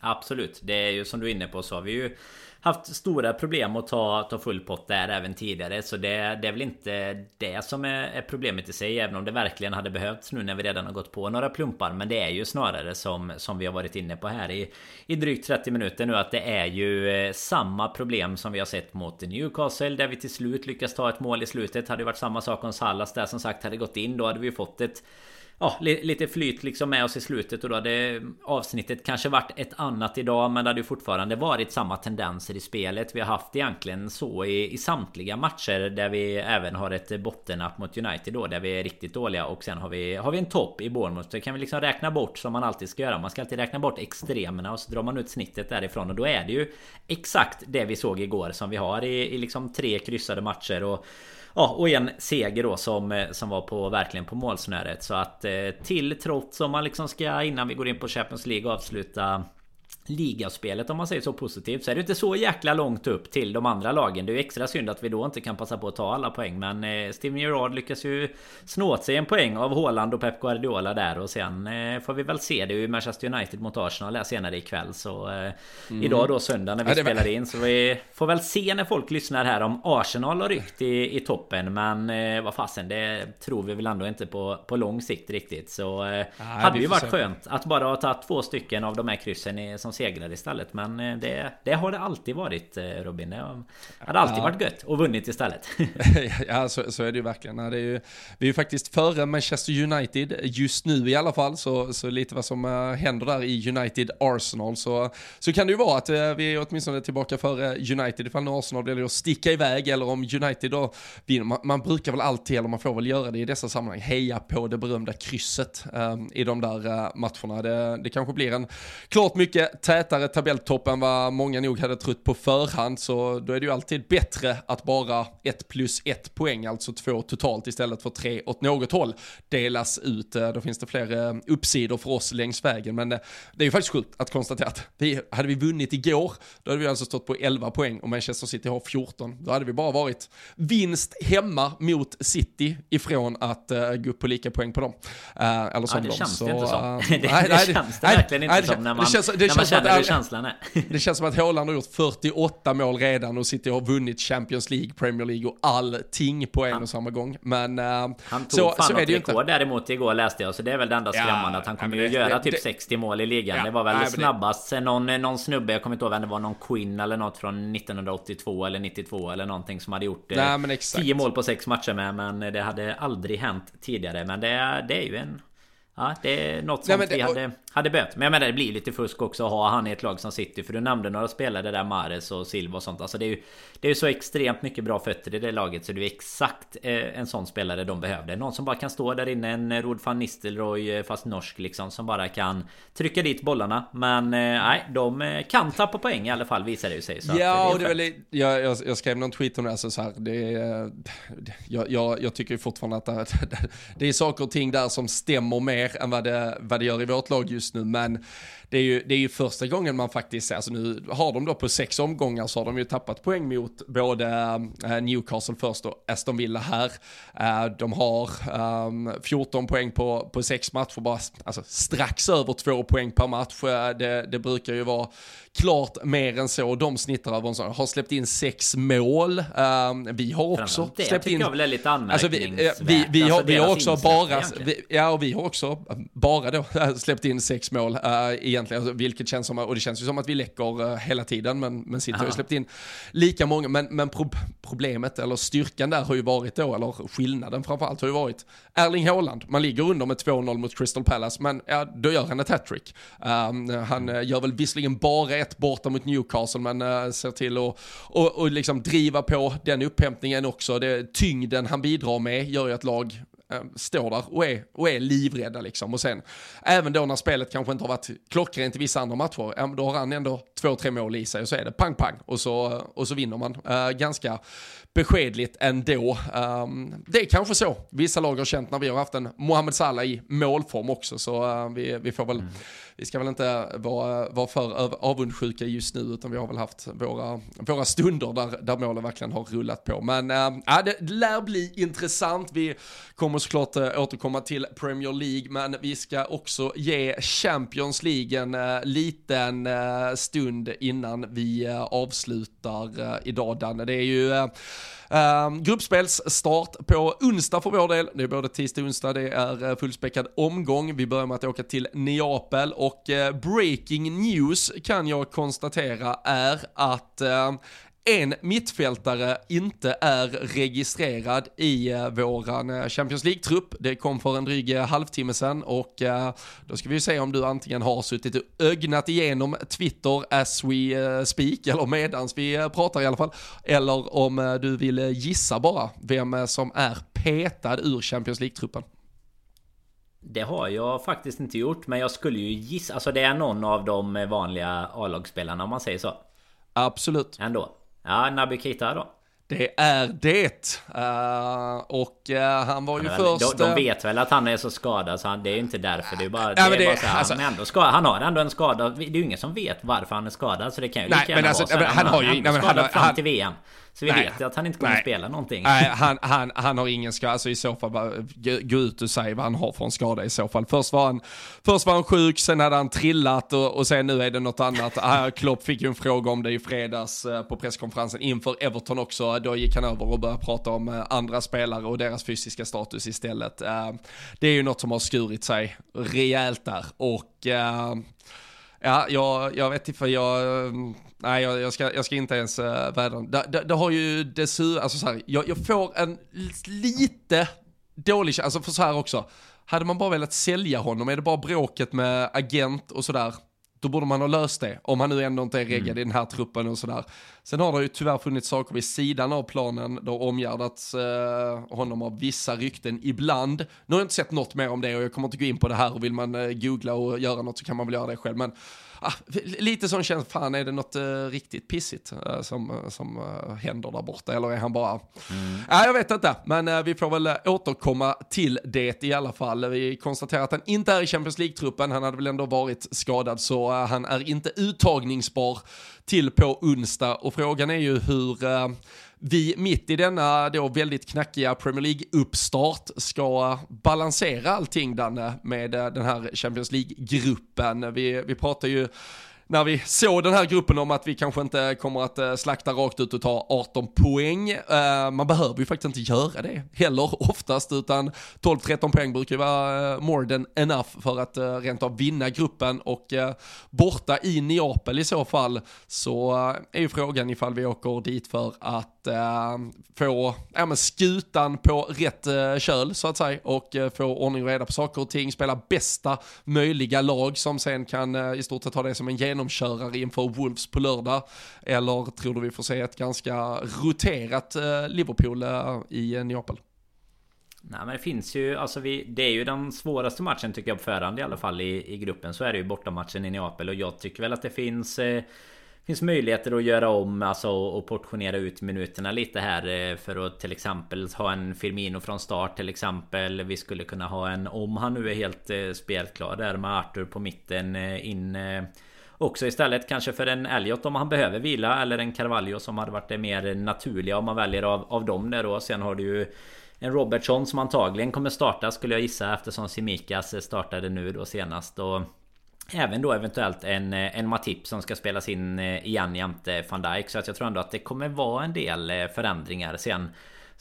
Absolut, det är ju som du är inne på så har vi ju haft stora problem att ta, ta full pott där även tidigare. Så det, det är väl inte det som är, är, problemet i sig. Även om det verkligen hade behövts nu när vi redan har gått på några plumpar. Men det är ju snarare som, som vi har varit inne på här i, i drygt 30 minuter nu. Att det är ju eh, samma problem som vi har sett mot Newcastle. Där vi till slut lyckas ta ett mål i slutet. Hade det varit samma sak om Sallas där som sagt hade gått in. Då hade vi fått ett ja, lite flyt liksom med oss i slutet och då hade avsnittet kanske varit ett annat idag men det hade ju fortfarande varit samma tendenser i spelet. Vi har haft egentligen så i, i samtliga matcher där vi även har ett bottennapp mot United då där vi är riktigt dåliga och sen har vi, har vi en topp i Bournemouth. Det kan vi liksom räkna bort som man alltid ska göra. Man ska alltid räkna bort extremerna och så drar man ut snittet därifrån och då är det ju exakt det vi såg igår som vi har i, i liksom tre kryssade matcher och Ja, och en seger då som, eh, som var på verkligen på målsnöret. Så att eh, till trots om man liksom ska innan vi går in på Champions League avsluta ligaspelet om man säger så positivt så är det inte så jäkla långt upp till de andra lagen. Det är ju extra synd att vi då inte kan passa på att ta alla poäng. Men eh, Steven Gerrard lyckas ju snå åt sig en poäng av Haaland och Pep Guardiola där. Och sen eh, får vi väl se. Det är ju Manchester United mot Arsenal här senare ikväll. Så eh, mm. idag då söndag när vi ja, spelar in. Så vi får väl se när folk lyssnar här om Arsenal har ryckt i, i toppen. Men eh, vad fasen det tror vi väl ändå inte på, på lång sikt riktigt. Så eh, ja, hade ju varit skönt att bara ha tagit två stycken av de här kryssen i, som segrar istället. Men eh, det, det har det alltid varit eh, Robin. Det hade alltid ja. varit gött och vunnit istället. ja så, så är det ju verkligen. Det är ju, vi är ju faktiskt före Manchester United just nu i alla fall. Så, så lite vad som eh, händer där i United Arsenal. Så, så kan det ju vara att vi är åtminstone tillbaka före United ifall nu Arsenal blir att sticka iväg eller om United då vinner. Man, man, brukar väl alltid, eller man får väl göra det i dessa sammanhang, heja på det berömda krysset um, i de där uh, matcherna. Det, det kanske blir en klart mycket tätare tabelltopp än vad många nog hade trott på förhand så då är det ju alltid bättre att bara ett plus ett poäng, alltså två totalt istället för tre åt något håll delas ut. Eh, då finns det fler eh, uppsidor för oss längs vägen men eh, det är ju faktiskt sjukt att konstatera att vi, hade vi vunnit igår då hade vi alltså stått på 11 poäng och Manchester City har 14. Då hade vi bara varit vinst hemma mot City ifrån att uh, gå upp på lika poäng på dem. Uh, eller som ja, det dem. känns så, det inte som. Uh, det, det, nej, det känns det verkligen inte nej, som när man, det känns, det när man känns känner det känslan är. det känns som att Haaland har gjort 48 mål redan och City har vunnit Champions League, Premier League och allting på en han, och samma gång. Men uh, han tog så, fan så är det ju inte. däremot igår läste jag, så det är väl det enda skrämmande ja, att han kommer ju det, göra det, typ det, 60 mål i ligan. Ja, det var väl nej, snabbast sen någon, någon snubbe, jag kommer inte ihåg vem det var, någon Quinn eller något från 1982 eller 92 eller någonting som hade gjort eh, nej, 10 mål på 6 matcher med. Men det hade aldrig hänt tidigare. Men det, det är ju en Ja, det är något som vi hade, hade behövt. Men jag menar det blir lite fusk också att ha han i ett lag som City. För du nämnde några spelare där, Mares och Silva och sånt. Alltså det är ju det är så extremt mycket bra fötter i det laget. Så det är exakt eh, en sån spelare de behövde. Någon som bara kan stå där inne. En Rod van Nistelrooy eh, fast norsk liksom. Som bara kan trycka dit bollarna. Men eh, nej, de kan tappa poäng i alla fall visar det ju sig. Så ja, det och det är väl, jag, jag, jag skrev någon tweet om det. Alltså så här, det jag, jag, jag tycker fortfarande att det, det är saker och ting där som stämmer mer än vad det, vad det gör i vårt lag just nu. Det är ju, det är ju första gången man faktiskt, alltså nu har de då på sex omgångar så har de ju tappat poäng mot både äh, Newcastle först och Aston Villa här. Äh, de har ähm, 14 poäng på, på sex matcher, bara alltså, strax över två poäng per match. Äh, det, det brukar ju vara klart mer än så. De snittar över en sån, har släppt in sex mål. Uh, vi har också det släppt in... Det jag väl är lite anmärkningsvärt. Alltså vi, vi, vi, alltså har, vi har också bara, ja och vi har också bara då släppt in sex mål uh, egentligen, alltså, vilket känns som, och det känns ju som att vi läcker uh, hela tiden, men, men City har ju släppt in lika många, men, men pro problemet, eller styrkan där har ju varit då, eller skillnaden framförallt har ju varit Erling Haaland, man ligger under med 2-0 mot Crystal Palace, men ja, då gör han ett hattrick. Um, han uh, gör väl visserligen bara ett borta mot Newcastle, men uh, ser till att och, och liksom driva på den upphämtningen också. Det, tyngden han bidrar med gör ju att lag Eh, Eh, står där och är, och är livrädda liksom. Och sen, även då när spelet kanske inte har varit klockrent i vissa andra matcher, då har han ändå två, tre mål i sig och så är det pang, pang och så, eh, och så vinner man. Uh, ganska beskedligt ändå. Um, det är kanske så vissa lag har känt när vi har haft en Mohamed Salah i målform också, så uh, vi, vi får väl mm vi ska väl inte vara, vara för avundsjuka just nu, utan vi har väl haft våra, våra stunder där, där målen verkligen har rullat på. Men äh, det lär bli intressant. Vi kommer såklart äh, återkomma till Premier League, men vi ska också ge Champions League en äh, liten äh, stund innan vi äh, avslutar äh, idag, Danne. Det är ju Ehm, uh, gruppspelsstart på onsdag för vår del. Det är både tisdag och onsdag. Det är eh, fullspäckad omgång. Vi börjar med att åka till Neapel och uh, breaking news kan jag konstatera är att uh, en mittfältare inte är registrerad i uh, våran uh, Champions League-trupp. Det kom för en dryg uh, halvtimme sedan och då ska vi se om du antingen har suttit och ögnat igenom Twitter as we speak, eller medans vi pratar i alla fall, eller om du vill gissa bara vem som är petad ur Champions League-truppen. Det har jag faktiskt inte gjort, men jag skulle ju gissa, alltså det är någon av de vanliga A-lagsspelarna om man säger så. Absolut. Ändå. Ja, Naby Keita då? Det är det. Uh, och uh, han var ju ja, först... De, de, vet väl att han är så skadad så han, det är inte därför. Det är bara, det är bara så alltså, han, ändå skadad, han har ändå en skada. Det är ju ingen som vet varför han är skadad. Så det kan ju lika gärna alltså, vara så. Han, han, har ju... Han, han, skadad fram han, till VM. Så vi nej, vet ju att han inte kommer nej, spela någonting. Nej, han, han, han har ingen skada. Alltså i så fall, bara, gå ut och säg vad han har för en skada i så fall. Först var han, först var han sjuk, sen hade han trillat och, och sen nu är det något annat. Ah, Klopp fick ju en fråga om det i fredags eh, på presskonferensen inför Everton också. Då gick han över och började prata om eh, andra spelare och deras fysiska status istället. Eh, det är ju något som har skurit sig rejält där och Ja, jag, jag vet inte för jag, mm, nej jag, jag, ska, jag ska inte ens äh, vädra. Det, det, det, har ju dessutom, alltså så här, jag, jag får en lite dålig alltså för så här också. Hade man bara velat sälja honom, är det bara bråket med agent och sådär, då borde man ha löst det. Om han nu ändå inte är reggad mm. i den här truppen och sådär. Sen har det ju tyvärr funnits saker vid sidan av planen, då omgärdats eh, honom av vissa rykten ibland. Nu har jag inte sett något mer om det och jag kommer inte gå in på det här och vill man eh, googla och göra något så kan man väl göra det själv. Men ah, lite sån känsla, fan är det något uh, riktigt pissigt uh, som, uh, som uh, händer där borta? Eller är han bara... Mm. Ja, jag vet inte, men vi får väl återkomma till det i alla fall. Vi konstaterar att han inte är i Champions League-truppen, han hade väl ändå varit skadad så han är inte uttagningsbar till på onsdag. Och frågan är ju hur vi mitt i denna då väldigt knackiga Premier League-uppstart ska balansera allting Danne med eh, den här Champions League-gruppen. Vi, vi pratar ju när vi såg den här gruppen om att vi kanske inte kommer att eh, slakta rakt ut och ta 18 poäng. Eh, man behöver ju faktiskt inte göra det heller oftast, utan 12-13 poäng brukar ju vara eh, more than enough för att rent av vinna gruppen och borta i Neapel i så fall så är ju frågan ifall vi åker dit för att få ja, men skutan på rätt köl så att säga och få ordning och reda på saker och ting, spela bästa möjliga lag som sen kan i stort sett ha det som en genomkörare inför Wolves på lördag. Eller tror du vi får se ett ganska roterat eh, Liverpool eh, i eh, Neapel? Nej men det finns ju, alltså vi, det är ju den svåraste matchen tycker jag på förhand i alla fall i, i gruppen så är det ju bortamatchen i Neapel och jag tycker väl att det finns eh, finns möjligheter att göra om alltså och portionera ut minuterna lite här för att till exempel ha en Firmino från start till exempel. Vi skulle kunna ha en om han nu är helt spelklar där med Arthur på mitten in Också istället kanske för en Elliot om han behöver vila eller en Carvalho som hade varit det mer naturliga om man väljer av, av dem där då. Sen har du ju en Robertson som antagligen kommer starta skulle jag gissa eftersom Simikas startade nu då senast. Och Även då eventuellt en, en Matip som ska spelas in eh, igen jämte van Dijk. Så att jag tror ändå att det kommer vara en del eh, förändringar sen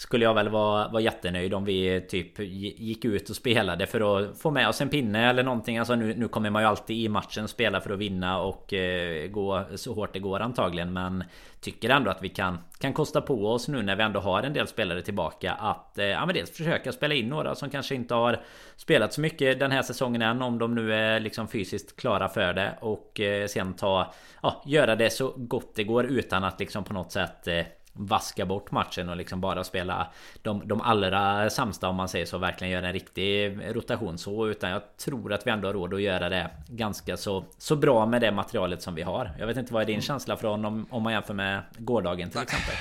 skulle jag väl vara, vara jättenöjd om vi typ gick ut och spelade för att få med oss en pinne eller någonting. Alltså nu, nu kommer man ju alltid i matchen spela för att vinna och eh, gå så hårt det går antagligen. Men tycker ändå att vi kan, kan kosta på oss nu när vi ändå har en del spelare tillbaka att eh, ja, men dels försöka spela in några som kanske inte har spelat så mycket den här säsongen än om de nu är liksom fysiskt klara för det och eh, sen ta ja, göra det så gott det går utan att liksom på något sätt eh, vaska bort matchen och liksom bara spela de, de allra sämsta om man säger så. Verkligen göra en riktig rotation så. Utan jag tror att vi ändå har råd att göra det ganska så, så bra med det materialet som vi har. Jag vet inte vad är din känsla från om, om man jämför med gårdagen till exempel?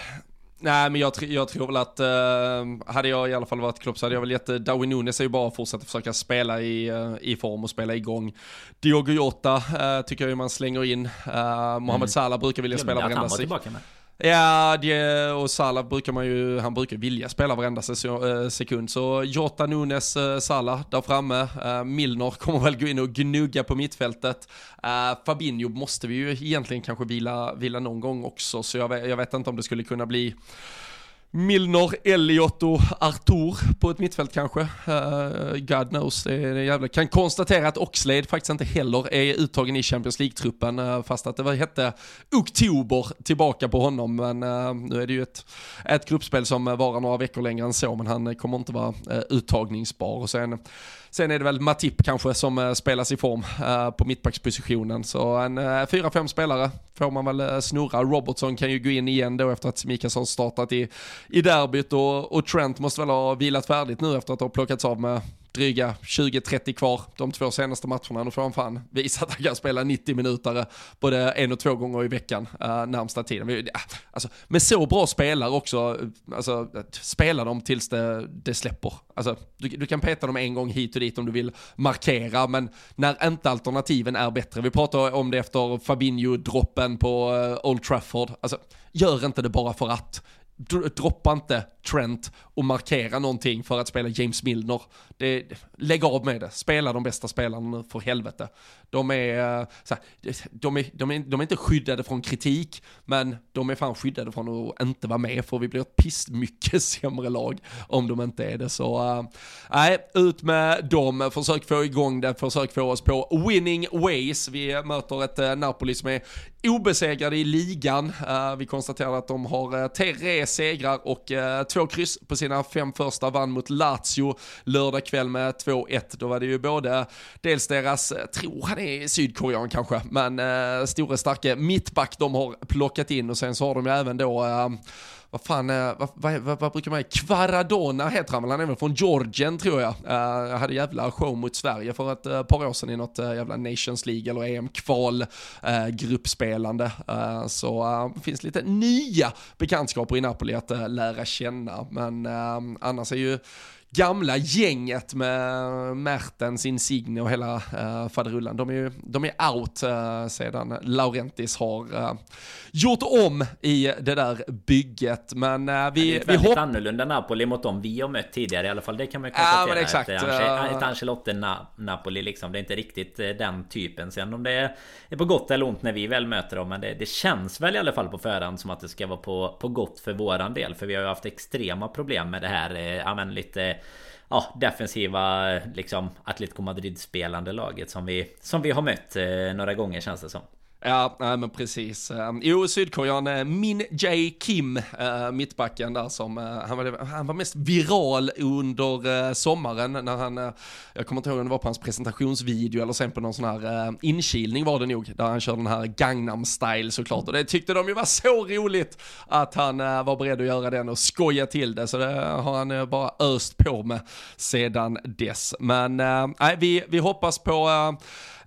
Nej men jag, jag tror väl att, uh, hade jag i alla fall varit Klopp så hade jag väl gett Darwin Nunes är ju bara att fortsätta försöka spela i, uh, i form och spela igång. Diogo Jota uh, tycker jag ju man slänger in. Uh, Mohamed mm. Salah brukar vilja spela varenda sekund. Ja, det, och Salah brukar man ju, han brukar vilja spela varenda eh, sekund. Så Jota, Nunes, eh, Salah där framme. Eh, Milner kommer väl gå in och gnugga på mittfältet. Fabinho måste vi ju egentligen kanske vila, vila någon gång också, så jag vet, jag vet inte om det skulle kunna bli Milner, Elliot och Artur på ett mittfält kanske. Uh, God knows. Det är jävla. Kan konstatera att Oxlade faktiskt inte heller är uttagen i Champions League-truppen. Uh, fast att det var, hette oktober tillbaka på honom. Men uh, nu är det ju ett, ett gruppspel som varar några veckor längre än så. Men han kommer inte vara uttagningsbar. Och sen Sen är det väl Matip kanske som eh, spelas i form eh, på mittbackspositionen. Så en eh, uh, fyra, fem spelare får man väl snurra. Robertson kan ju gå in igen då efter att Mikas har startat i, i derbyt och, och Trent måste väl ha vilat färdigt nu efter att ha plockats av med dryga 20-30 kvar de två senaste matcherna. Nu får han fan visa att han kan spela 90 minuter både en och två gånger i veckan uh, närmsta tiden. Alltså, med så bra spelare också, eh, alltså, spela dem tills det, det släpper. Alltså, du, du, kan peta dem en gång hit och dit om du vill markera, men när inte alternativen är bättre. Vi pratade om det efter Fabinho-droppen på uh, Old Trafford. Alltså, gör inte det bara för att droppa inte Trent och markera någonting för att spela James Milner. Det, lägg av med det, spela de bästa spelarna nu för helvete. De är, eh, så här, de, är, de, är, de är inte skyddade från kritik, men de är fan skyddade från att inte vara med, för vi blir ett piss mycket sämre lag om de inte är det. Så eh, nej, äh, ut med dem, försök få igång det, försök få oss på winning ways. Vi möter ett äh, Napoli som är obesegrade i ligan. Uh, vi konstaterar att de har uh, tre segrar och uh, två kryss på sina fem första, vann mot Lazio lördag kväll med 2-1. Då var det ju både dels deras, tror han är sydkorean kanske, men uh, store starke mittback de har plockat in och sen så har de ju även då vad fan, eh, vad, vad, vad, vad brukar man säga, Kvaradona heter han väl, han är väl från Georgien tror jag. Uh, hade jävla show mot Sverige för ett uh, par år sedan i något uh, jävla Nations League eller EM-kval uh, gruppspelande. Så det finns lite nya bekantskaper i Napoli att lära känna, men annars är ju gamla gänget med Mertens, Insigne och hela uh, faderullan. De är ju de är out uh, sedan Laurentis har uh, gjort om i det där bygget. Men uh, vi, det är vi väldigt annorlunda Napoli mot dem vi har mött tidigare i alla fall. Det kan man ju konstatera. Ja, men exakt. Ett, ett Ancelotti-Napoli liksom. Det är inte riktigt den typen. Sen om det är på gott eller ont när vi väl möter dem. Men det, det känns väl i alla fall på förhand som att det ska vara på, på gott för våran del. För vi har ju haft extrema problem med det här. Ja, men lite ja, defensiva liksom Atletico Madrid spelande laget som vi, som vi har mött eh, några gånger känns det som. Ja, nej, men precis. Ehm, jo, Sydkorean, eh, Min Jae Kim, eh, mittbacken där som, eh, han, var, han var mest viral under sommaren när han, jag kommer inte ihåg om det var på hans presentationsvideo eller sen på någon sån här inkilning var det nog, där han körde den här Gangnam style såklart och det tyckte de ju var så roligt att han var beredd att göra den och skoja till det, så det har han bara öst på med sedan dess. Men nej, vi, vi hoppas på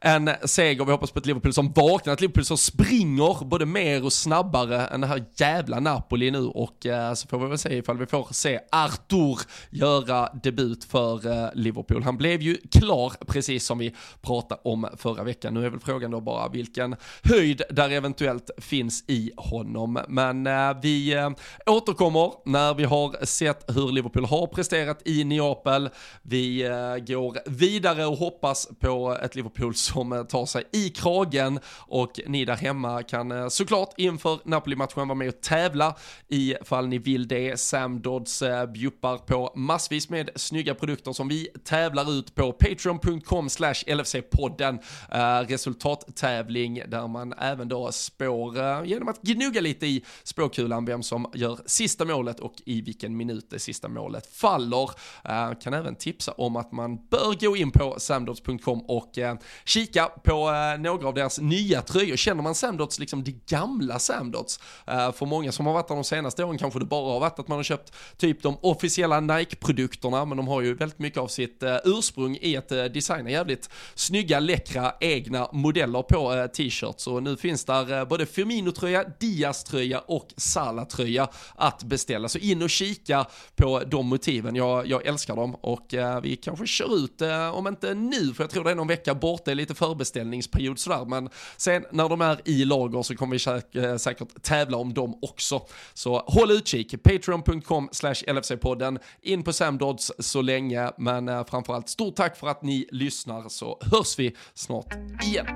en seger. Vi hoppas på ett Liverpool som vaknar, ett Liverpool som springer både mer och snabbare än det här jävla Napoli nu och eh, så får vi väl se ifall vi får se Artur göra debut för eh, Liverpool. Han blev ju klar precis som vi pratade om förra veckan. Nu är väl frågan då bara vilken höjd där eventuellt finns i honom. Men eh, vi eh, återkommer när vi har sett hur Liverpool har presterat i Neapel. Vi eh, går vidare och hoppas på ett Liverpool som som tar sig i kragen och ni där hemma kan eh, såklart inför Napoli-matchen vara med och tävla ifall ni vill det. Sam Dodds eh, bjuppar på massvis med snygga produkter som vi tävlar ut på patreon.com slash LFC-podden. Eh, resultattävling där man även då spår genom att gnugga lite i spåkulan vem som gör sista målet och i vilken minut det sista målet faller. Kan även tipsa om att man bör gå in på samdods.com och kika på eh, några av deras nya tröjor. Känner man Samdots, liksom det gamla Samdots? Eh, för många som har varit där de senaste åren kanske det bara har varit att man har köpt typ de officiella Nike-produkterna, men de har ju väldigt mycket av sitt eh, ursprung i att designa jävligt snygga, läckra egna modeller på t-shirts. Och nu finns där både Firmino-tröja, Diaz-tröja och Salah-tröja att beställa. Så in och kika på de motiven. Jag, jag älskar dem och vi kanske kör ut, om inte nu, för jag tror det är någon vecka bort, det är lite förbeställningsperiod sådär, men sen när de är i lager så kommer vi säk eh, säkert tävla om dem också. Så håll utkik, patreon.com slash LFC-podden, in på Samdods så länge, men eh, framförallt stort tack för att ni lyssnar så hörs vi snart igen.